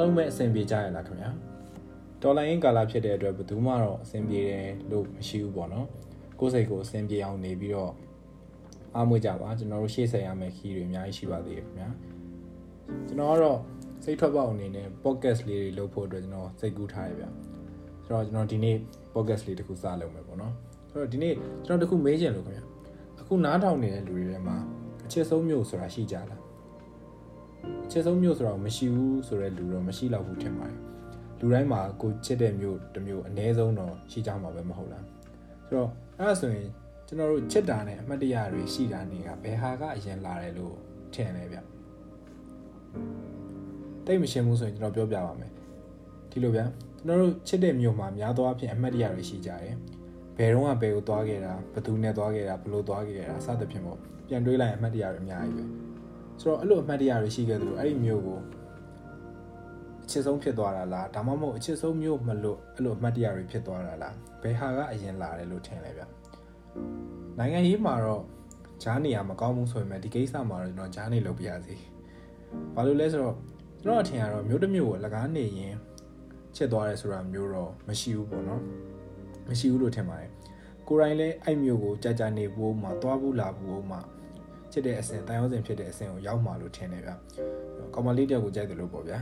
အားလုံးပဲအဆင်ပြေကြရလားခင်ဗျာဒေါ်လာရင်းကာလာဖြစ်တဲ့အတွက်ဘယ်သူမှတော့အဆင်ပြေတယ်လို့မရှိဘူးပေါ့နော်ကိုယ်စိတ်ကိုအဆင်ပြေအောင်နေပြီးတော့အားမွေးကြပါကျွန်တော်တို့ရှေ့ဆက်ရမယ့်ခီးတွေအများကြီးရှိပါသေးတယ်ခင်ဗျာကျွန်တော်ကတော့စိတ်ထွက်ပေါက်အနေနဲ့ podcast လေးတွေလုပ်ဖို့အတွက်ကျွန်တော်စိတ်ကူးထားရဗျဆိုတော့ကျွန်တော်ဒီနေ့ podcast လေးတစ်ခုစလုပ်မယ်ပေါ့နော်ဆိုတော့ဒီနေ့ကျွန်တော်တစ်ခုမေးချင်လို့ခင်ဗျာအခုနားထောင်နေတဲ့လူတွေထဲမှာအချစ်ဆုံးမျိုးဆိုတာရှိကြလား ချစ်ဆုံးမျိုးဆိုတော့မရှိဘူးဆိုတဲ့လူတော့မရှိတော့ဘူးထင်ပါတယ်လူတိုင်းမှာကိုချစ်တဲ့မျိုးတစ်မျိုးအ ਨੇ ဆုံးတော့ရှိကြမှာပဲမဟုတ်လားဆိုတော့အဲ့ဒါဆိုရင်ကျွန်တော်တို့ချစ်တာနဲ့အမှတ်တရတွေရှိတာနေကဘယ်ဟာကအရင်လာတယ်လို့ထင်လဲဗျတိတ်မရှင်းဘူးဆိုရင်ကျွန်တော်ပြောပြပါမယ်ဒီလိုဗျကျွန်တော်တို့ချစ်တဲ့မျိုးမှာများသောအားဖြင့်အမှတ်တရတွေရှိကြတယ်ဘယ်တော့ကဘယ်ကိုသွားခဲ့တာဘယ်သူနဲ့သွားခဲ့တာဘယ်လိုသွားခဲ့တာစသဖြင့်ပေါ့ပြန်တွေးလိုက်အမှတ်တရတွေအများကြီးပဲ ဆိုတော့အဲ့လိုအမှတ်တရတွေရှိခဲ့သလိုအဲ့ဒီမျိုးကိုအချစ်ဆုံးဖြစ်သွားတာလားဒါမှမဟုတ်အချစ်ဆုံးမျိုးမလို့အဲ့လိုအမှတ်တရတွေဖြစ်သွားတာလားဘယ်ဟာကအရင်လာတယ်လို့ထင်လဲဗျနိုင်ငံရေးမှာတော့ဂျားနေရမကောင်းဘူးဆိုပေမဲ့ဒီကိစ္စမှာတော့ကျွန်တော်ဂျားနေလုပ်ပြရစီဘာလို့လဲဆိုတော့ကျွန်တော်အထင်ကတော့မျိုးတစ်မျိုးကိုလကားနေရင်ချစ်သွားတယ်ဆိုတာမျိုးတော့မရှိဘူးပေါ့နော်မရှိဘူးလို့ထင်ပါတယ်ကိုယ်တိုင်လည်းအဲ့မျိုးကိုကြာကြာနေဖို့မှသွားဖို့လာဖို့မှ ချစ်တဲ့အဆင့်တန်ရုံးစင်ဖြစ်တဲ့အဆင့်ကိုရောက်မှလို့ထင်တယ်ဗျကောင်မလေးတယောက်ကိုကြိုက်တယ်လို့ပေါ့ဗျာ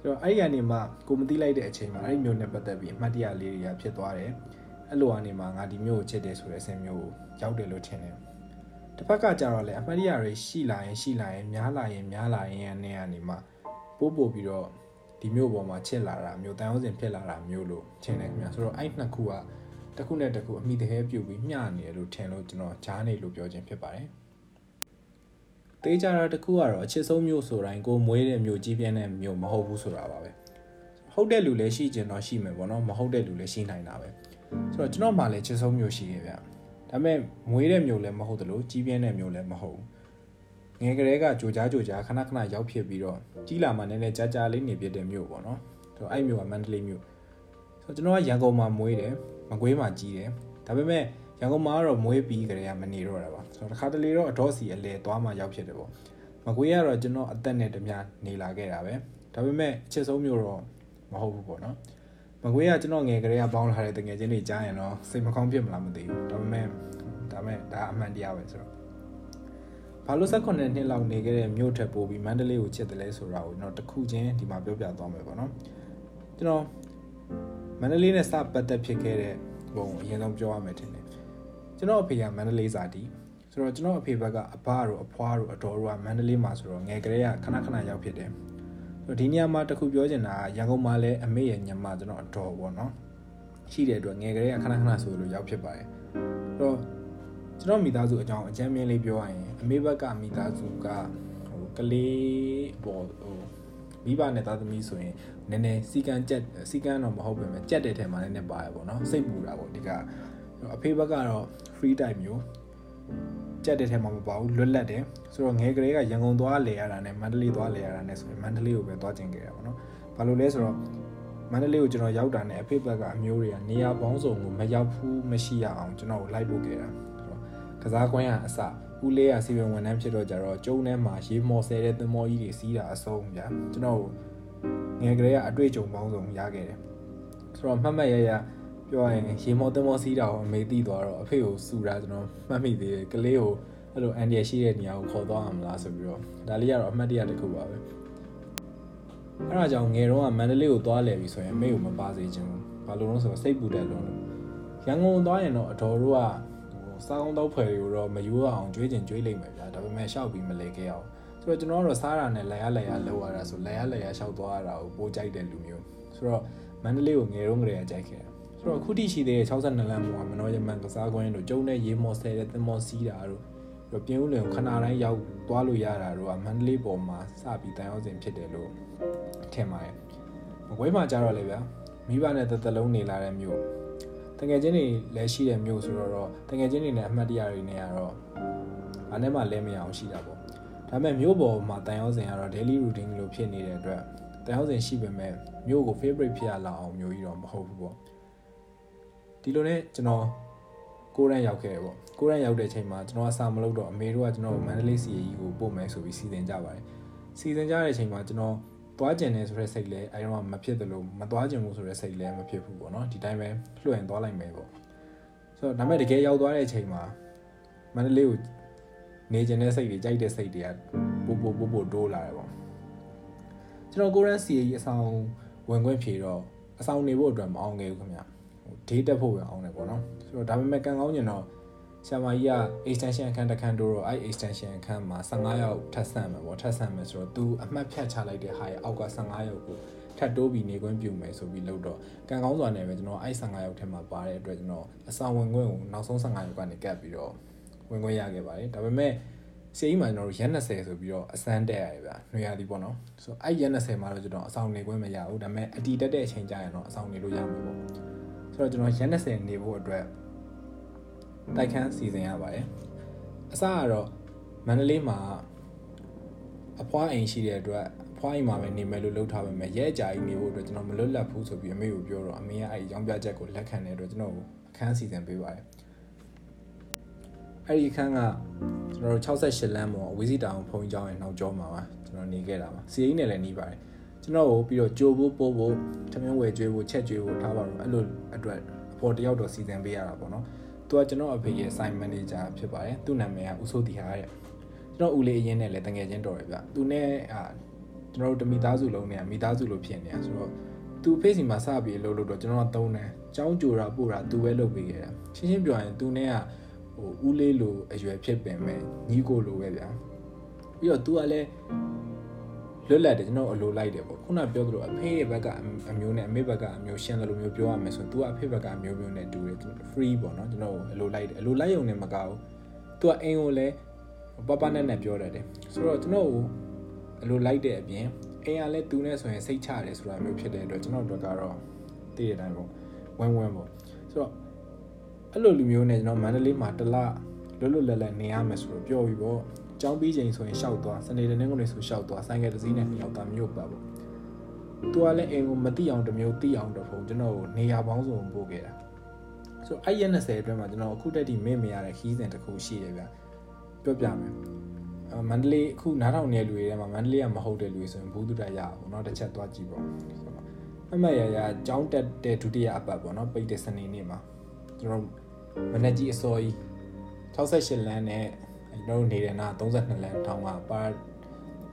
ဆိုတော့အဲ့ဒီကနေမှကိုမသိလိုက်တဲ့အချိန်မှာအဲ့ဒီမျိုးနဲ့ပတ်သက်ပြီးအမှတ်တရလေးတွေကဖြစ်သွားတယ်အဲ့လိုအနေမှာငါဒီမျိုးကိုချစ်တယ်ဆိုတဲ့အဆင့်မျိုးကိုရောက်တယ်လို့ထင်တယ်တစ်ဖက်ကကြတော့လေအမှတ်တရတွေရှိလာရင်ရှိလာရင်များလာရင်များလာရင်အနေကနေမှပို့ပို့ပြီးတော့ဒီမျိုးပေါ်မှာချစ်လာတာမျိုးတန်ရုံးစင်ဖြစ်လာတာမျိုးလို့ထင်တယ်ခင်ဗျာဆိုတော့အဲ့နှစ်ခုကတစ်ခုနဲ့တစ်ခုအမိတဟဲပြုတ်ပြီးမျှနေတယ်လို့ထင်လို့ကျွန်တော်ဂျားနေလို့ပြောခြင်းဖြစ်ပါတယ် တေးကြတာတစ်ခုကတော့အချစ်ဆုံးမျိုးဆိုတိုင်းကိုမွေးတဲ့မျိုးကြီးပြင်းတဲ့မျိုးမဟုတ်ဘူးဆိုတာပါပဲဟုတ်တဲ့လူလည်းရှိကျင်တော့ရှိမယ်ပေါ့နော်မဟုတ်တဲ့လူလည်းရှိနိုင်တာပဲဆိုတော့ကျွန်တော်မှလည်းချစ်ဆုံးမျိုးရှိခဲ့ဗျဒါပေမဲ့မွေးတဲ့မျိုးလည်းမဟုတ်သလိုကြီးပြင်းတဲ့မျိုးလည်းမဟုတ်ဘူးငယ်ကလေးကကြိုကြားကြိုကြားခဏခဏရောက်ဖြစ်ပြီးတော့ကြီးလာမှနည်းနည်းကြာကြာလေးနေပြတဲ့မျိုးပေါ့နော်ဆိုတော့အဲ့မျိုးကမန္တလေးမျိုးဆိုတော့ကျွန်တော်ကရန်ကုန်မှာမွေးတယ်မကွေးမှာကြီးတယ်ဒါပေမဲ့ ရန်ကုန်မှာကတော့မွေးပြီးကြတဲ့ကမနေတော့တာပါဆိုတော့တစ်ခါတလေတော့အတော့စီအလဲသွားမှရောက်ဖြစ်တယ်ပေါ့မကွေးကတော့ကျွန်တော်အသက်နဲ့တမျှနေလာခဲ့တာပဲဒါပေမဲ့အချစ်ဆုံးမျိုးတော့မဟုတ်ဘူးပေါ့နော်မကွေးကကျွန်တော်ငယ်ကလေးကပေါင်းလာတဲ့တငယ်ချင်းတွေကြားရင်တော့စိတ်မကောင်းဖြစ်မလားမသိဘူးဒါပေမဲ့ဒါပေမဲ့ဒါအမှန်တရားပဲဆိုတော့ဘာလို့18နှစ်လောက်နေခဲ့တဲ့မြို့ထက်ပိုပြီးမန္တလေးကိုချစ်တယ်လဲဆိုတာကိုကျွန်တော်တခုချင်းဒီမှာပြောပြသွားမယ်ပေါ့နော်ကျွန်တော်မန္တလေးနဲ့စပတ်သက်ဖြစ်ခဲ့တဲ့ဘုံအရင်ဆုံးပြောရမယ်ထင်တယ် ကျွန်တော်အဖေကမန္တလေးစာတီဆိုတော့ကျွန်တော်အဖေဘက်ကအဘတို့အဖွားတို့အတော်တို့ကမန္တလေးမှာဆိုတော့ငယ်ကလေးကခဏခဏရောက်ဖြစ်တယ်ဆိုတော့ဒီနေရာမှာတခုပြောချင်တာကရန်ကုန်မှာလည်းအမေရဲ့ညမကျွန်တော်အတော်ပေါ့နော်ရှိတဲ့အတွက်ငယ်ကလေးကခဏခဏဆိုလို့ရောက်ဖြစ်ပါတယ်ဆိုတော့ကျွန်တော်မိသားစုအကြောင်းအကြမ်းမြင်လေးပြောရရင်အမေဘက်ကမိသားစုကဟိုကလေးပေါ့ဟိုမိဘနဲ့သားသမီးဆိုရင်နည်းနည်းစီကံကြက်စီကံတော့မဟုတ်ပဲမဲ့ကြက်တဲ့ထဲမှာနည်းနည်းပါရပေါ့နော်စိတ်ပူတာပေါ့ဒီက အဖေဘက်ကတော့ free time မျိုးကြက်တဲ့ထဲမှာမပါဘူးလွတ်လပ်တယ်ဆိုတော့ငယ်ကလေးကရန်ကုန်သွားလေရတာနဲ့မန္တလေးသွားလေရတာနဲ့ဆိုရင်မန္တလေးကိုပဲသွားကျင်ခဲ့တာပေါ့နော်ဘာလို့လဲဆိုတော့မန္တလေးကိုကျွန်တော်ရောက်တာနဲ့အဖေဘက်ကအမျိုးတွေကနေရာပေါင်းစုံကိုမရောက်ဘူးမရှိရအောင်ကျွန်တော်ကိုလိုက်ပို့ခဲ့တာဆိုတော့ကစားကွင်းရအစဦးလေးရစီပင်ဝန်ထမ်းဖြစ်တော့ကြတော့ကျုံထဲမှာရေမော်ဆဲတဲ့သင်္ဘောကြီးတွေစီးတာအဆုံးဗျာကျွန်တော်ငယ်ကလေးကအတွေ့အကြုံပေါင်းစုံရခဲ့တယ်ဆိုတော့မှတ်မှတ်ရရ ပြောရရင်ရေမော်သင်္ဘောစီးတာကိုအမေသိသွားတော့အဖေကိုစူတာကျွန်တော်မှတ်မိသေးတယ်ကလေးကိုအဲ့လိုအန်ဒီရရှိတဲ့နေရာကိုခေါ်သွားအောင်လားဆိုပြီးတော့ဒါလေးကတော့အမှတ်တရတစ်ခုပါပဲအဲ့ဒါကြောင့်ငယ်တော့ကမန္တလေးကိုသွားလဲပြီဆိုရင်အမေကိုမပါစေချင်ဘူးဘာလို့လဲဆိုတော့စိတ်ပူတယ်လို့ရန်ကုန်သွားရင်တော့အတော်တို့ကစားကောင်းတော့ဖွယ်တွေကိုတော့မယူအောင်ကြွေးကျင်ကြွေးလိမ့်မယ်ဗျာဒါပေမဲ့ရှောက်ပြီးမလဲခဲ့အောင်ဆိုတော့ကျွန်တော်ကတော့စားတာနဲ့လဲရလဲရလောက်ရတာဆိုလဲရလဲရရှောက်သွားရတာကိုပိုးကြိုက်တဲ့လူမျိုးဆိုတော့မန္တလေးကိုငယ်တော့ငယ်ရကြိုက်ခဲ့တာ ဆိုတော့အခုတိရှိသေးတဲ့62လမ်းမှာမနောရမန်ကစားကွင်းတို့ကျုံတဲ့ရေမော်ဆယ်တဲ့သင်္ဘောစီးတာတို့ပြီးပြင်းဦးလင်ခဏတိုင်းရောက်သွားလို့ရတာတို့ကမန္တလေးပေါ်မှာစပြီးတန်ရောက်စဉ်ဖြစ်တယ်လို့ထင်ပါတယ်မကွေးမှာကြတော့လေဗျာမိဘနဲ့တသက်လုံးနေလာတဲ့မြို့တငယ်ချင်းတွေလည်းရှိတဲ့မြို့ဆိုတော့တငယ်ချင်းတွေနဲ့အမှတ်တရတွေနဲ့ကတော့ဘာနဲ့မှလဲမရအောင်ရှိတာပေါ့ဒါပေမဲ့မြို့ပေါ်မှာတန်ရောက်စဉ်ကတော့ daily routine လို့ဖြစ်နေတဲ့အတွက်တန်ရောက်စဉ်ရှိပေမဲ့မြို့ကို favorite ဖြစ်ရလာအောင်မျိုးကြီးတော့မဟုတ်ဘူးပေါ့ ဒီလိုနဲ့ကျွန်တော်ကိုရန်ရောက်ခဲ့တယ်ပေါ့ကိုရန်ရောက်တဲ့အချိန်မှာကျွန်တော်အစာမလုပ်တော့အမေတို့ကကျွန်တော်မန္တလေးစီရီကိုပို့မယ်ဆိုပြီးစီစဉ်ကြပါတယ်စီစဉ်ကြတဲ့အချိန်မှာကျွန်တော်တသွားကျင်နေဆိုတဲ့စိတ်လည်းအဲတော့မဖြစ်သလိုမသွားကျင်ဘူးဆိုတဲ့စိတ်လည်းမဖြစ်ဘူးပေါ့နော်ဒီတိုင်းပဲလွှင့်သွားလိုက်မယ်ပေါ့ဆိုတော့ဒါပေမဲ့တကယ်ရောက်သွားတဲ့အချိန်မှာမန္တလေးကိုနေကျင်တဲ့စိတ်တွေကြိုက်တဲ့စိတ်တွေကပို့ပို့ပို့ပို့တိုးလာတယ်ပေါ့ကျွန်တော်ကိုရန်စီအဆောင်ဝင်ခွင့်ဖြေတော့အဆောင်နေဖို့အတွက်မအောင်ခဲ့ဘူးခင်ဗျဟို ဒေးတက်ဖို့ပဲအောင်တယ်ပေါ့နော်ဆိုတော့ဒါပေမဲ့ကံကောင်းကျင်တော့ဆရာမကြီးက extension အခန်းတစ်ခန်းတို့တော့အဲ့ extension အခန်းမှာ15ယောက်ထပ်ဆန့်မယ်ပေါ့ထပ်ဆန့်မယ်ဆိုတော့ तू အမှတ်ဖြတ်ချလိုက်တဲ့ဟာရဲ့အောက်က15ယောက်ကိုထပ်တိုးပြီးနေခွင့်ပြုမယ်ဆိုပြီးလို့တော့ကံကောင်းစွာနဲ့ပဲကျွန်တော်အဲ့15ယောက်ထဲမှာပါတဲ့အတွက်ကျွန်တော်အဆောင်ဝင်ခွင့်ကိုနောက်ဆုံး15ယောက်ကနေကတ်ပြီးတော့ဝင်ခွင့်ရခဲ့ပါတယ်ဒါပေမဲ့စီအိမ်မှာကျွန်တော်တို့ရက်20ဆိုပြီးတော့အစမ်းတက်ရတယ်ဗျာနှွေရသည်ပေါ့နော်ဆိုအဲ့ရက်20မှာတော့ကျွန်တော်အဆောင်နေခွင့်မရဘူးဒါပေမဲ့အတီတက်တဲ့အချိန်ကျရင်တော့အဆောင်နေလို့ရမှာပေါ့ ဆိုတော့ကျွန်တော်ရက်20နေဖို့အတွက်တိုက်ခန်းစီစဉ်ရပါတယ်အစကတော့မန္တလေးမှာအဖွားအိမ်ရှိတဲ့အတွက်အဖွားအိမ်မှာပဲနေမယ်လို့လုပ်ထားပါမယ်ရဲအကြာကြီးနေဖို့အတွက်ကျွန်တော်မလွတ်လပ်ဘူးဆိုပြီးအမေကိုပြောတော့အမေကအဲ့ဒီရောင်းပြချက်ကိုလက်ခံတဲ့အတွက်ကျွန်တော်ကိုအခန်းစီစဉ်ပေးပါတယ်အဲ့ဒီအခန်းကကျွန်တော်တို့68လမ်းပေါ်ဝီစီတောင်ဖုံကျောင်းရဲ့နောက်ကျောမှာပါကျွန်တော်နေခဲ့တာပါစီအိမ်နဲ့လည်းနေပါတယ် ကျွန်တော်ကိုပြီးတော့ကြိုဖို့ပို့ဖို့ထမင်းဝယ်ကျွေးဖို့ချက်ကျွေးဖို့ထားပါတော့အဲ့လိုအတွက်အပေါ်တယောက်တော့စီစဉ်ပေးရတာပေါ့နော်သူကကျွန်တော်အဖေရဲ့ site manager ဖြစ်ပါတယ်သူ့နာမည်ကဦးစိုးတီဟာတဲ့ကျွန်တော်ဦးလေးအရင်နဲ့လည်းတငယ်ချင်းတော်ရဗျသူနဲ့အာကျွန်တော်တို့တမိသားစုလုံးနဲ့မိသားစုလိုဖြစ်နေတာဆိုတော့သူဖေ့စီမှာစပြီးလို့လို့တော့ကျွန်တော်ကသုံးတယ်။ចောင်းကြိုတာပို့တာသူပဲလုပ်ပေးခဲ့တာ။ရှင်းရှင်းပြောရင်သူနဲ့ကဟိုဦးလေးလိုအရွယ်ဖြစ်ပင်မဲ့ညီကိုလိုပဲဗျာ။ပြီးတော့ तू ကလည်း လွတ်လပ်တယ်ကျွန်တော်အလိုလိုက်တယ်ပေါ့ခုနပြောသလိုအဖေရဲ့ဘက်ကအမျိုးနဲ့အမေဘက်ကအမျိုးရှင်းတယ်လို့မျိုးပြောရမယ်ဆိုရင် तू ကအဖေဘက်ကအမျိုးမျိုးနဲ့တူတယ် free ပေါ့နော်ကျွန်တော်အလိုလိုက်တယ်အလိုလိုက်ရုံနဲ့မကောက်ဘူး तू ကအိမ်ကိုလည်းပပနဲ့နဲ့ပြောရတယ်ဆိုတော့ကျွန်တော်အလိုလိုက်တဲ့အပြင်အိမ်ကလည်းသူနဲ့ဆိုရင်စိတ်ချတယ်ဆိုတာမျိုးဖြစ်တဲ့အတွက်ကျွန်တော်တို့ကတော့တည်တဲ့အတိုင်းပေါ့ဝင်းဝင်းပေါ့ဆိုတော့အဲ့လိုလူမျိုးနဲ့ကျွန်တော်မန္တလေးမှာတလလွတ်လွတ်လပ်လပ်နေရမယ်ဆိုတော့ပြောပြီးပေါ့ ကျောင်းပြီးချိန်ဆိုရင်ရှောက်သွားစနေတနင်္ဂနွေဆိုရှောက်သွားဆိုင်ကယ်တစ်စီးနဲ့နှစ်ယောက်သားမြို့ပတ်ပေါ့သူကလည်းအိမ်ကိုမတိအောင်တစ်မျိုးတိအောင်တစ်ဖုံကျွန်တော်ကိုနေရာပေါင်းစုံပို့ခဲ့တာဆိုတော့အဲ့ရက်20အတွင်းမှာကျွန်တော်အခုတက်ထိမေ့မရတဲ့ခီးစဉ်တစ်ခုရှိတယ်ဗျပြောပြမယ်မန္တလေးအခုနားထောင်နေတဲ့လူတွေထဲမှာမန္တလေးကမဟုတ်တဲ့လူတွေဆိုရင်ဘူးတုဒရရအောင်เนาะတစ်ချက်သွားကြည့်ပေါ့အမရရကျောင်းတက်တဲ့ဒုတိယအပတ်ပေါ့เนาะပိတ်တဲ့စနေနေ့မှာကျွန်တော်မနက်ကြီးအစောကြီး68လမ်းနဲ့ ကျွန်တော်နေတဲ့နာ32လမ်းထောင်းကပါ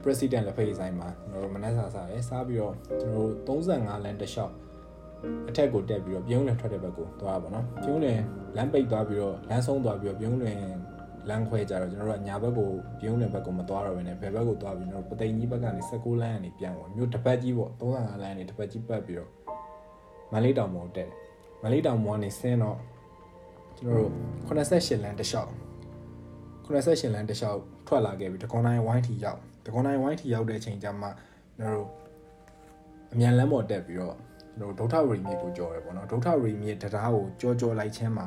president လက်ဖိတ်ဆိုင်မှာကျွန်တော်မနက်စာစားရဲစားပြီးတော့ကျွန်တော်35လမ်းတစ်လျှောက်အထက်ကိုတက်ပြီးတော့ပြုံးလင်ထွက်တဲ့ဘက်ကိုသွားပါတော့ပြုံးလင်လမ်းပိတ်သွားပြီးတော့လမ်းဆုံးသွားပြီးတော့ပြုံးလင်လမ်းခွဲကြတော့ကျွန်တော်တို့ကညာဘက်ကိုပြုံးလင်ဘက်ကိုမသွားတော့ဘဲနဲ့ဘယ်ဘက်ကိုသွားပြီးတော့ပသိမ်ကြီးဘက်ကနေ16လမ်းကနေပြန်ဝင်မြို့တစ်ပတ်ကြီးပေါ့35လမ်းကနေတစ်ပတ်ကြီးပတ်ပြီးတော့မလေးတောင်ပေါ်တက်တယ်မလေးတောင်ပေါ်ကနေဆင်းတော့ကျွန်တော်တို့88လမ်းတစ်လျှောက် 88လမ်းတစ်လျှောက်ထွက်လာခဲ့ပြီးတကွန်တိုင်းဝိုင်းထီရောက်တကွန်တိုင်းဝိုင်းထီရောက်တဲ့အချိန်ကျမှကျွန်တော်တို့အမြန်လမ်းပေါ်တက်ပြီးတော့ကျွန်တော်ဒုထရီမြေကိုကြော်တယ်ပေါ့နော်ဒုထရီမြေတရားကိုကြောကြောလိုက်ချင်းမှာ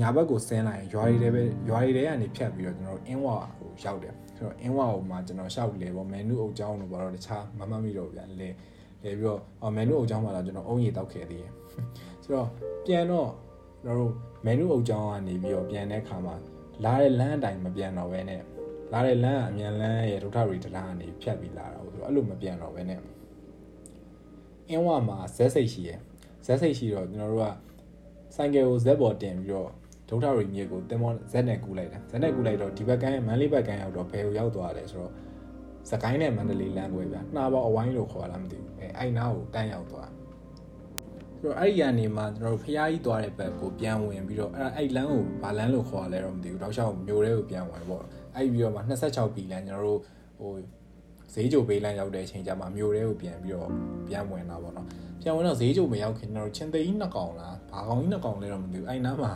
ညာဘက်ကိုဆင်းလိုက်ရင်ရွာရီတွေပဲရွာရီတွေကနေဖြတ်ပြီးတော့ကျွန်တော်တို့အင်းဝါကိုရောက်တယ်ဆိုတော့အင်းဝါကိုမှကျွန်တော်ရှောက်လေပေါ့မန်နူအုပ်ကျောင်းတို့ဘာလို့တခြားမမှတ်မိတော့ပြန်လေလေပြီးတော့အော်မန်နူအုပ်ကျောင်းမှာတော့ကျွန်တော်အုံးရီတောက်ခဲ့သေးတယ်ဆိုတော့ပြန်တော့ကျွန်တော်တို့မန်နူအုပ်ကျောင်းကနေပြီးတော့ပြန်တဲ့ခါမှာ လာတဲ့လမ်းအတိုင်းမပြန်တော့ဘဲနဲ့လာတဲ့လမ်းကအမြန်လမ်းရဲ့ဒုထရီတလားကနေဖြတ်ပြီးလာတာဆိုတော့အဲ့လိုမပြန်တော့ဘဲနဲ့အင်းဝါမှာဇက်စိတ်ရှိရယ်ဇက်စိတ်ရှိတော့ကျွန်တော်တို့ကဆိုင်ကယ်ကိုဇက်ပေါ်တင်ပြီးတော့ဒုထရီမြေကိုတင်မောဇက်နဲ့ကူးလိုက်တာဇက်နဲ့ကူးလိုက်တော့ဒီဘက်ကန်းမန်လေးဘက်ကန်းရောက်တော့ဘယ်ကိုရောက်သွားလဲဆိုတော့စကိုင်းနဲ့မန္တလေးလမ်းကွဲဗျာနှာပေါအဝိုင်းလို့ခေါ်လာမသိဘူးအဲအဲ့နားကိုတန်းရောက်သွား ဆိုတော့အဲ့ဒီကနေမှကျွန်တော်တို့ဖျားကြီးသွားတဲ့ဘက်ကိုပြန်ဝင်ပြီးတော့အဲ့အဲ့လမ်းကိုဘာလမ်းလို့ခေါ်ရလဲတော့မသိဘူးတောက်လျှောက်မျိုးတွေကိုပြန်ဝင်ပေါ့အဲ့ပြီးတော့မှ26ပြီလမ်းကျွန်တော်တို့ဟိုဈေးကြိုပေးလမ်းရောက်တဲ့အချိန်ကျမှမျိုးတွေကိုပြန်ပြီးတော့ပြန်ဝင်တာပေါ့နော်ပြန်ဝင်တော့ဈေးကြိုမရောက်ခင်ကျွန်တော်တို့ချင်းသိန်းနှစ်ကောင်လားဘာကောင်ကြီးနှစ်ကောင်လဲတော့မသိဘူးအဲ့နားမှာ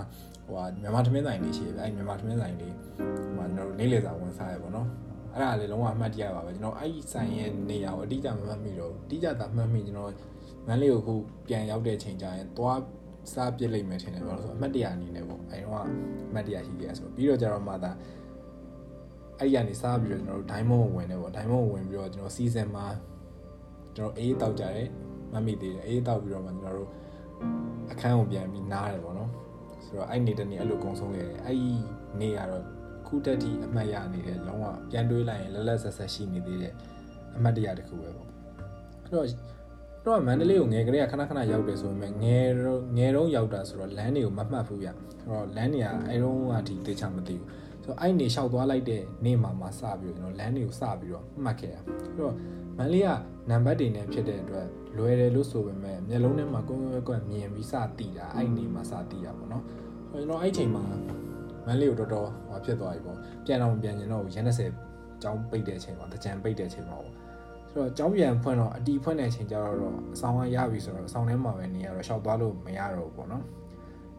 ဟိုဟာမြန်မာသမင်းဆိုင်လေးရှိတယ်ဗျအဲ့မြန်မာသမင်းဆိုင်လေးဟိုမှာကျွန်တော်တို့နေ့လည်စာဝင်စားရပေါ့နော်အဲ့ဒါလည်းလုံးဝအမှတ်တရပါပဲကျွန်တော်အဲ့ဒီဆိုင်ရဲ့နေရာကိုအတိအကျမမှတ်မိတော့အတိအကျသာမှတ်မိကျွန်တော် မန်းလေးကိုခုပြန်ရောက်တဲ့အချိန်ကျရင်သွားစားပြစ်လိုက်မယ်ထင်တယ်ဘာလို့ဆိုအမှတ်တရအနေနဲ့ပေါ့အဲ့တော့အမှတ်တရရှိခဲ့ဆိုပြီးတော့ကျတော့မှသာအဲ့ဒီကနေစားပြီးတော့ကျွန်တော်တို့ diamond ကိုဝင်တယ်ပေါ့ diamond ကိုဝင်ပြီးတော့ကျွန်တော် season မှာကျွန်တော်အေးတောက်ကြတယ်မမိသေးတယ်အေးတောက်ပြီးတော့မှကျွန်တော်တို့အခန်းကိုပြန်ပြီးနားတယ်ပေါ့နော်ဆိုတော့အဲ့နေတနေ့အဲ့လိုကုံဆုံးခဲ့တယ်အဲ့ဒီနေ့ကတော့ခုတက်ထိအမှတ်ရနေတယ်လုံးဝပြန်တွေးလိုက်ရင်လက်လက်ဆက်ဆက်ရှိနေသေးတယ်အမှတ်တရတစ်ခုပဲပေါ့တော့ တော့မန္တလေးကိုငယ်ကလေးကခဏခဏရောက်တယ်ဆိုပေမဲ့ငယ်ငယ်တော့ရောက်တာဆိုတော့လမ်းတွေကိုမမှတ်ဘူးဗျအဲ့တော့လမ်းတွေကအဲတုန်းကဒီတေချာမသိဘူးဆိုတော့အဲ့နေလျှောက်သွားလိုက်တဲ့နေ့မှာမှစပြီးတော့ကျွန်တော်လမ်းတွေကိုစပြီးတော့မှတ်ခဲ့ရအဲ့တော့မန္တလေးကနံပါတ်တွေနဲ့ဖြစ်တဲ့အတွက်လွယ်တယ်လို့ဆိုပေမဲ့မျက်လုံးထဲမှာကိုယ်ကိုယ်ကွက်မြင်ပြီးစတည်တာအဲ့နေမှာစတည်တာပေါ့နော်ကျွန်တော်အဲ့ချိန်မှာမန်းလေးကိုတော်တော်ဟောဖြစ်သွားပြီပေါ့ပြန်တော့ပြန်ကျင်တော့ရန်30ကျောင်းပိတ်တဲ့အချိန်မှာတကြံပိတ်တဲ့အချိန်မှာပေါ့ ဆိုတော့ကျောင်းပြန်ဖွင့်တော့အတီဖွင့်တဲ့အချိန်ကျတော့အဆောင်ကရပြီဆိုတော့အဆောင်ထဲမှာပဲနေရတော့ရှောက်သွားလို့မရတော့ဘူးပေါ့နော်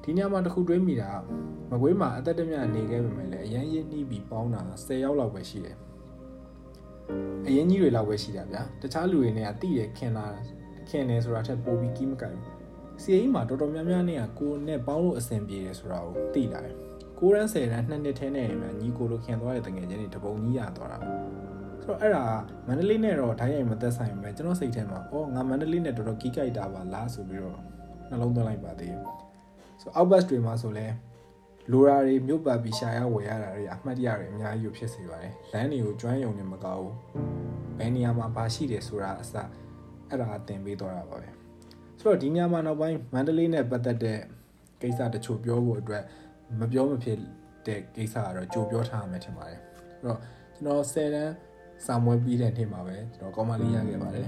ဒီညမှာတခုတွေးမိတာမကွေးမှာအသက်တမြနေခဲ့ပေမဲ့လည်းအရန်ရင်းနှီးပြီးပေါင်းတာ10ယောက်လောက်ပဲရှိတယ်အရင်ကြီးတွေလောက်ပဲရှိတာဗျာတခြားလူတွေနဲ့ကတိရခင်လာခင်နေဆိုတာထက်ပိုပြီးကြီးမကြိုက်ဘူးစီအိမ်မှာတော်တော်များများနဲ့ကကိုနဲ့ပေါင်းလို့အဆင်ပြေတယ်ဆိုတာကိုသိလာတယ်9ရန်း10ရန်း2နှစ်ထဲနဲ့မှညီကိုလိုခင်သွားတဲ့တငယ်ချင်းတွေတပုံကြီးရသွားတာ ဆိုတော့အဲ့ဒါမန္တလေးနဲ့တော့ဓာတ်ရိုက်မသက်ဆိုင်ပဲကျွန်တော်စိတ်ထဲမှာအော်ငါမန္တလေးနဲ့တော်တော်ကြီးကြိုက်တာပါလားဆိုပြီးတော့နှလုံးသွင်းလိုက်ပါသေးတယ်ဆိုအောက်ဘတ်တွေမှာဆိုလဲလိုရာတွေမြို့ပတ်ပြီးရှာရဝယ်ရတာတွေအမှတ်တရတွေအများကြီးဖြစ်စေပါတယ်လမ်းတွေကိုကျွမ်းယုံနေမကောင်းဘူးဘယ်နေရာမှာဘာရှိတယ်ဆိုတာအစအဲ့ဒါအသင်ပေးတော့တာပါပဲဆိုတော့ဒီညမှာနောက်ပိုင်းမန္တလေးနဲ့ပတ်သက်တဲ့ကိစ္စတချို့ပြောဖို့အတွက်မပြောမဖြစ်တဲ့ကိစ္စကတော့ကြိုပြောထားမှထင်ပါတယ်အဲ့တော့ကျွန်တော်10တန်း စာမွေးပြီးတဲ့နေ့မှာပဲကျွန်တော်ကောမလေးရခဲ့ပါတယ်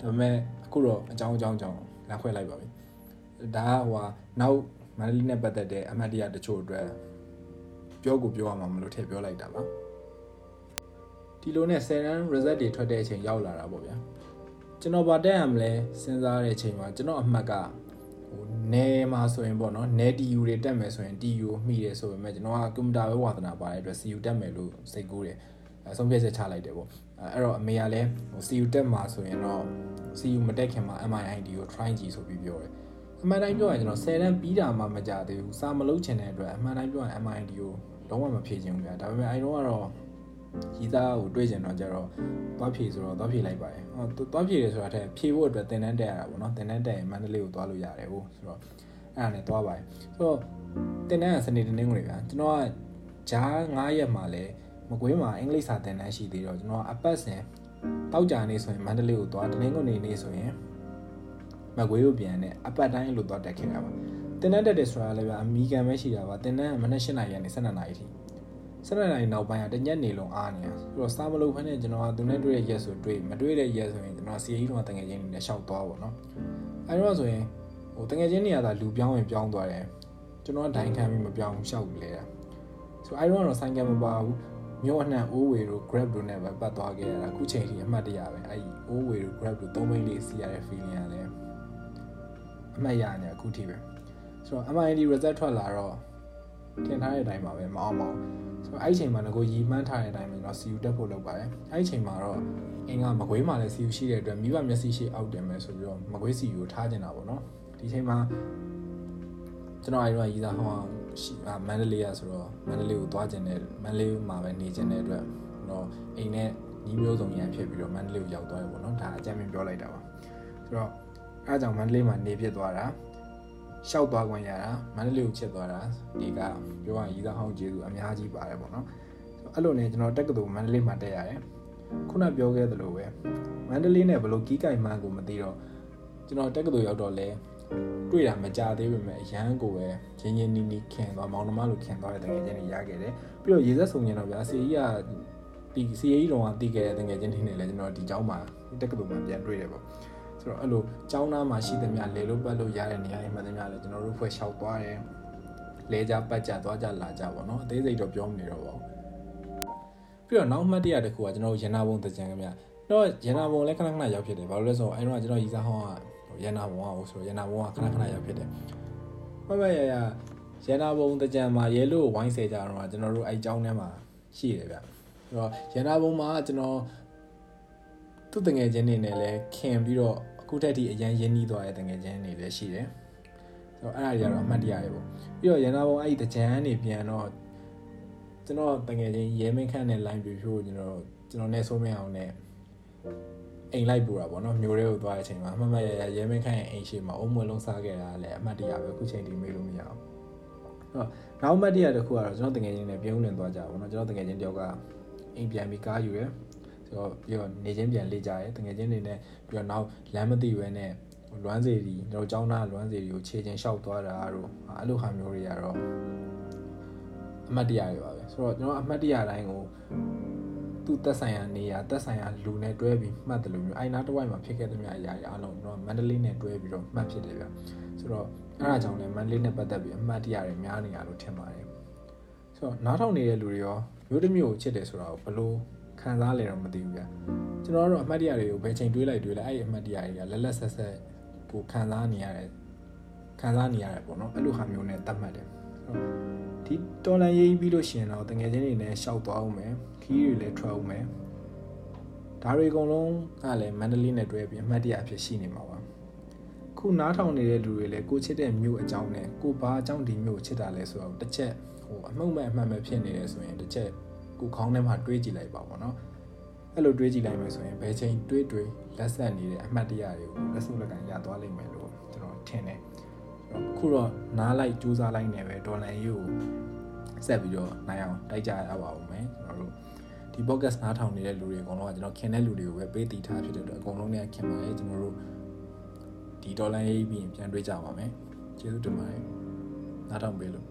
ဒါပေမဲ့အခုတော့အကြောင်းအကြောင်းကြောင်းလမ်းခွဲလိုက်ပါပြီဒါကဟိုနောက်မန္တလေးနဲ့ပတ်သက်တဲ့အမှတ်တရတချို့အတွက်ပြောကိုပြောရမှာမလို့ထည့်ပြောလိုက်တာပါဒီလိုနဲ့10တန်း result တွေထွက်တဲ့အချိန်ရောက်လာတာပေါ့ဗျာကျွန်တော်ဗာတက်ရမလဲစဉ်းစားတဲ့အချိန်မှာကျွန်တော်အမှတ်ကဟိုနဲမှာဆိုရင်ပေါ့နော်နဲ TU တွေတက်မယ်ဆိုရင် TU မိတယ်ဆိုပေမဲ့ကျွန်တော်ကကွန်ပျူတာပဲဝါသနာပါတဲ့အတွက် CU တက်မယ်လို့စိတ်ကူးတယ်အဲ ဆုံးဖြတ်ချက်ချလိုက်တယ်ပေါ့အဲ့တော့အမေကလည်းဟို CU တက်မှာဆိုရင်တော့ CU မတက်ခင်မှာ MIID ကို try ကြည့်ဆိုပြီးပြောတယ်အမှန်တိုင်းပြောရင်ကျွန်တော်10တန်းပြီးတာမှမကြသေးဘူးစာမလုပ်ချင်တဲ့အတွက်အမှန်တိုင်းပြောရင် MID ကိုလုံးဝမဖြေချင်ဘူးဗျာဒါပေမဲ့အဲတော့ကတော့ရီးသားကိုတွေးချင်တော့ကြတော့သွားဖြေဆိုတော့သွားဖြေလိုက်ပါတယ်ဟောသွားဖြေတယ်ဆိုတာထက်ဖြေဖို့အတွက်တင်တန်းတက်ရတာပေါ့နော်တင်တန်းတက်ရင်မန္တလေးကိုသွားလို့ရတယ်ဟုတ်ဆိုတော့အဲ့ဒါနဲ့သွားပါတယ်ဆိုတော့တင်တန်းကစနေတနင်္ဂနွေဗျာကျွန်တော်ကဂျား9ရက်မှာလဲ မကွေးမှာအင်္ဂလိပ်စာတင်တန်းရှိသေးတော့ကျွန်တော်အပတ်စဉ်တောက်ကြနေဆိုရင်မန္တလေးကိုသွားတနင်္ဂနွေနေ့ဆိုရင်မကွေးကိုပြန်နဲ့အပတ်တိုင်းလို့သွားတက်ခဲ့တာပါတင်တန်းတက်တယ်ဆိုတာလည်းဗျအမီကန်ပဲရှိတာပါတင်တန်းကမနေ့၈နာရီကနေ၁၂နာရီထိ၁၂နာရီနောက်ပိုင်းကတညက်နေလုံးအားနေတာဆိုတော့စားမလို့ဖက်နဲ့ကျွန်တော်ကသူနဲ့တွေ့ရရက်ဆိုတွေ့မတွေ့တဲ့ရက်ဆိုရင်ကျွန်တော်စီအေးတော့တငယ်ချင်းတွေနဲ့ရှောက်သွားပါတော့အဲတော့ဆိုရင်ဟိုတငယ်ချင်းတွေကသာလူပြောင်းရင်ပြောင်းသွားတယ်ကျွန်တော်ကဒိုင်ခံပြီးမပြောင်းရှောက်လဲတာဆိုတော့အဲတော့ဆိုင်ကမပါဘူး မြို့အနှံ့အိုးဝေတို့ grab တို့နဲ့ပဲပတ်သွားခဲ့ရတာအခုချိန်ထိအမှတ်တရပဲအဲဒီအိုးဝေတို့ grab တို့သုံးမိန်းလေးစီရတဲ့ feeling ရတယ်အမှတ်ရနေအခုထိပဲဆိုတော့ MID result ထွက်လာတော့ထင်ထားတဲ့အတိုင်းပါပဲမအောင်မအောင်ဆိုတော့အဲ့ဒီချိန်မှာငကိုရီမှန်းထားတဲ့အတိုင်းပဲကျွန်တော် CU တက်ဖို့လုပ်ပါတယ်အဲ့ဒီချိန်မှာတော့အင်းကမကွေးမှာလည်း CU ရှိတဲ့အတွက်မိဘမျက်စိရှိအောက်တင်မယ်ဆိုပြီးတော့မကွေး CU ကိုထားကျင်တာပေါ့နော်ဒီချိန်မှာကျွန်တော်အဲ့တော့ရီးသားဟော ရှိမန္တလေးရဆိုတော့မန္တလေးကိုသွားကျင်တဲ့မန္တလေးမှာပဲနေကျင်တဲ့အတွက်တော့အိမ်နဲ့ညီမျိုးစုံရန်ဖြစ်ပြီးတော့မန္တလေးကိုရောက်သွားတယ်ပေါ့နော်ဒါအကြမ်းမြင်ပြောလိုက်တာပါဆိုတော့အဲအကြောင့်မန္တလေးမှာနေဖြစ်သွားတာရှောက်သွားခွင့်ရတာမန္တလေးကိုချစ်သွားတာဒီကပြောရရင်ရီးသားဟောင်းကျေးဇူးအများကြီးပါတယ်ပေါ့နော်အဲ့လိုနဲ့ကျွန်တော်တက်ကတူမန္တလေးမှာတက်ရတယ်ခုနပြောခဲ့သလိုပဲမန္တလေးနဲ့ဘလို့ကီးကိုင်မှန်းကိုမသိတော့ကျွန်တော်တက်ကတူရောက်တော့လဲ တွေ့တာမကြသေးပေမဲ့အရန်ကိုပဲရင်းရင်းနီးနီးခင်သွားမောင်နှမလိုခင်သွားတဲ့တကယ်ချင်းတွေရခဲ့တယ်ပြီးတော့ရေဆက်ဆုံရင်တော့ဗျာစီကြီးကဒီစီကြီးတော်ကတီးခဲ့တဲ့တကယ်ချင်းတွေနဲ့လည်းကျွန်တော်ဒီเจ้าမှာတက်ကတူမှာပြန်တွေ့တယ်ပေါ့ဆိုတော့အဲ့လိုကျောင်းသားမှာရှိသမျှလေလို့ပတ်လို့ရတဲ့နေရာတွေမှသမျှလည်းကျွန်တော်တို့ဖွဲ့လျှောက်သွားတယ်လဲကြပတ်ကြသွားကြလာကြပေါ့နော်အသေးစိတ်တော့ပြောမနေတော့ပါဘူးပြီးတော့နောက်မှတ်တရတစ်ခုကကျွန်တော်ရန်နာဘုံတကြံခင်ဗျတော့ရန်နာဘုံလည်းခဏခဏရောက်ဖြစ်တယ်ဘာလို့လဲဆိုတော့အဲ့တော့ကျွန်တော်ရီစားဟောင်းက ရန်နာဘုံကဆိုတော့ရန်နာဘုံကခဏခဏရောက်ဖြစ်တယ်မမရရရန်နာဘုံတကြံမှာရဲလို့ဝိုင်းဆဲကြတော့ကျွန်တော်တို့အဲ့ကျောင်းထဲမှာရှိတယ်ဗျအဲ့တော့ရန်နာဘုံမှာကျွန်တော်သူ့တငယ်ချင်းတွေနဲ့လည်းခင်ပြီးတော့အခုထက်ထိအရန်ရင်းနှီးသွားတဲ့တငယ်ချင်းတွေလည်းရှိတယ်ဆိုတော့အဲ့ဒါတွေကတော့အမှတ်တရတွေပေါ့ပြီးတော့ရန်နာဘုံအဲ့ဒီတကြံနေပြန်တော့ကျွန်တော်တငယ်ချင်းရဲမင်းခန့်နဲ့ line ပြဖြိုးကျွန်တော်ကျွန်တော်နဲ့ဆိုးမင်းအောင်နဲ့ အိမ်လိုက်ပူတာပေါ့နော်မျိုးတွေကိုသွားတဲ့အချိန်မှာအမှတ်မရရရဲမင်းခန့်ရဲ့အိမ်ရှိမှာအုံးမွေလုံးစားခဲ့တာလည်းအမှတ်တရပဲအခုချိန်ထိမေးလို့မရအောင်အဲ့တော့နောက်မှတ်တရတစ်ခုကတော့ကျွန်တော်တငယ်ချင်းနဲ့ပြုံးလင်သွားကြပါဘောနော်ကျွန်တော်တငယ်ချင်းတယောက်ကအိမ်ပြန်ပြီးကားယူရယ်ဆိုတော့ပြီးတော့နေချင်းပြန်လေ့ကြရဲတငယ်ချင်းတွေနဲ့ပြီးတော့နောက်လမ်းမသိဘဲနဲ့လွမ်းစေတီကျွန်တော်ကျောင်းသားလွမ်းစေတီကိုခြေချင်းလျှောက်သွားတာတို့အဲ့လိုဟာမျိုးတွေကတော့အမှတ်တရတွေပါပဲဆိုတော့ကျွန်တော်အမှတ်တရတိုင်းကို သူ့သက်ဆိုင်ရာနေရာသက်ဆိုင်ရာလူနဲ့တွဲပြီးမှတ်တယ်လို့မျိုးအိုင်နာတစ်ဝိုက်မှာဖြစ်ခဲ့တဲ့မြအရာတွေအားလုံးကျွန်တော်မန္တလေးနဲ့တွဲပြီးတော့မှတ်ဖြစ်တယ်ဗျဆိုတော့အဲ့ဒါကြောင့်လည်းမန္တလေးနဲ့ပတ်သက်ပြီးအမှတ်တရတွေများနေရလို့ထင်ပါတယ်ဆိုတော့နားထောင်နေတဲ့လူတွေရောမျိုးတစ်မျိုးကိုချစ်တယ်ဆိုတာကိုဘယ်လိုခံစားလဲတော့မသိဘူးဗျကျွန်တော်တို့အမှတ်တရတွေကိုဘယ်ချိန်တွေးလိုက်တွေးလိုက်အဲ့ဒီအမှတ်တရတွေကလက်လက်ဆက်ဆက်ကိုခံစားနေရတယ်ခံစားနေရတယ်ပေါ့နော်အဲ့လိုဟာမျိုးနဲ့တတ်မှတ်တယ် ဒီတော်လန်ရေးပြီးလို့ရှိရင်တော့တငယ်ချင်းတွေနဲ့ရှောက်သွားအောင်မယ်ခီးတွေလည်းထွက်အောင်မယ်ဒါတွေအကုန်လုံးကလည်းမန္တလေးနဲ့တွဲပြီးအမှတ်တရအဖြစ်ရှိနေမှာပါခုနားထောင်နေတဲ့လူတွေလည်းကိုချစ်တဲ့မြို့အကြောင်းနဲ့ကိုဘာအကြောင်းဒီမြို့ချစ်တာလဲဆိုတော့တစ်ချက်ဟိုအမှုမဲ့အမှတ်မဲ့ဖြစ်နေတယ်ဆိုရင်တစ်ချက်ကိုခေါင်းထဲမှာတွေးကြည့်လိုက်ပါပေါ့နော်အဲ့လိုတွေးကြည့်လိုက်မယ်ဆိုရင်ဘယ်ချိန်တွေးတွေးလက်ဆက်နေတဲ့အမှတ်တရတွေကိုလက်စုပ်လက်ကန်ရသွားလိမ့်မယ်လို့ကျွန်တော်ထင်တယ် ခုတော့နားလိုက်ကြိုးစားလိုက်နေပဲဒေါ်လာရေးကိုဆက်ပြီးတော့နိုင်အောင်တိုက်ကြရပါဦးမယ်ကျွန်တော်တို့ဒီ podcast နားထောင်နေတဲ့လူတွေအကုန်လုံးကကျွန်တော်ခင်တဲ့လူတွေကိုပဲပေးတည်ထားဖြစ်တဲ့အတွက်အကုန်လုံးနဲ့ခင်ပါတယ်ကျွန်တော်တို့ဒီဒေါ်လာရေးပြီးရင်ပြန်တွေးကြပါမယ်ကျေးဇူးတင်ပါတယ်နားထောင်ပေးလို့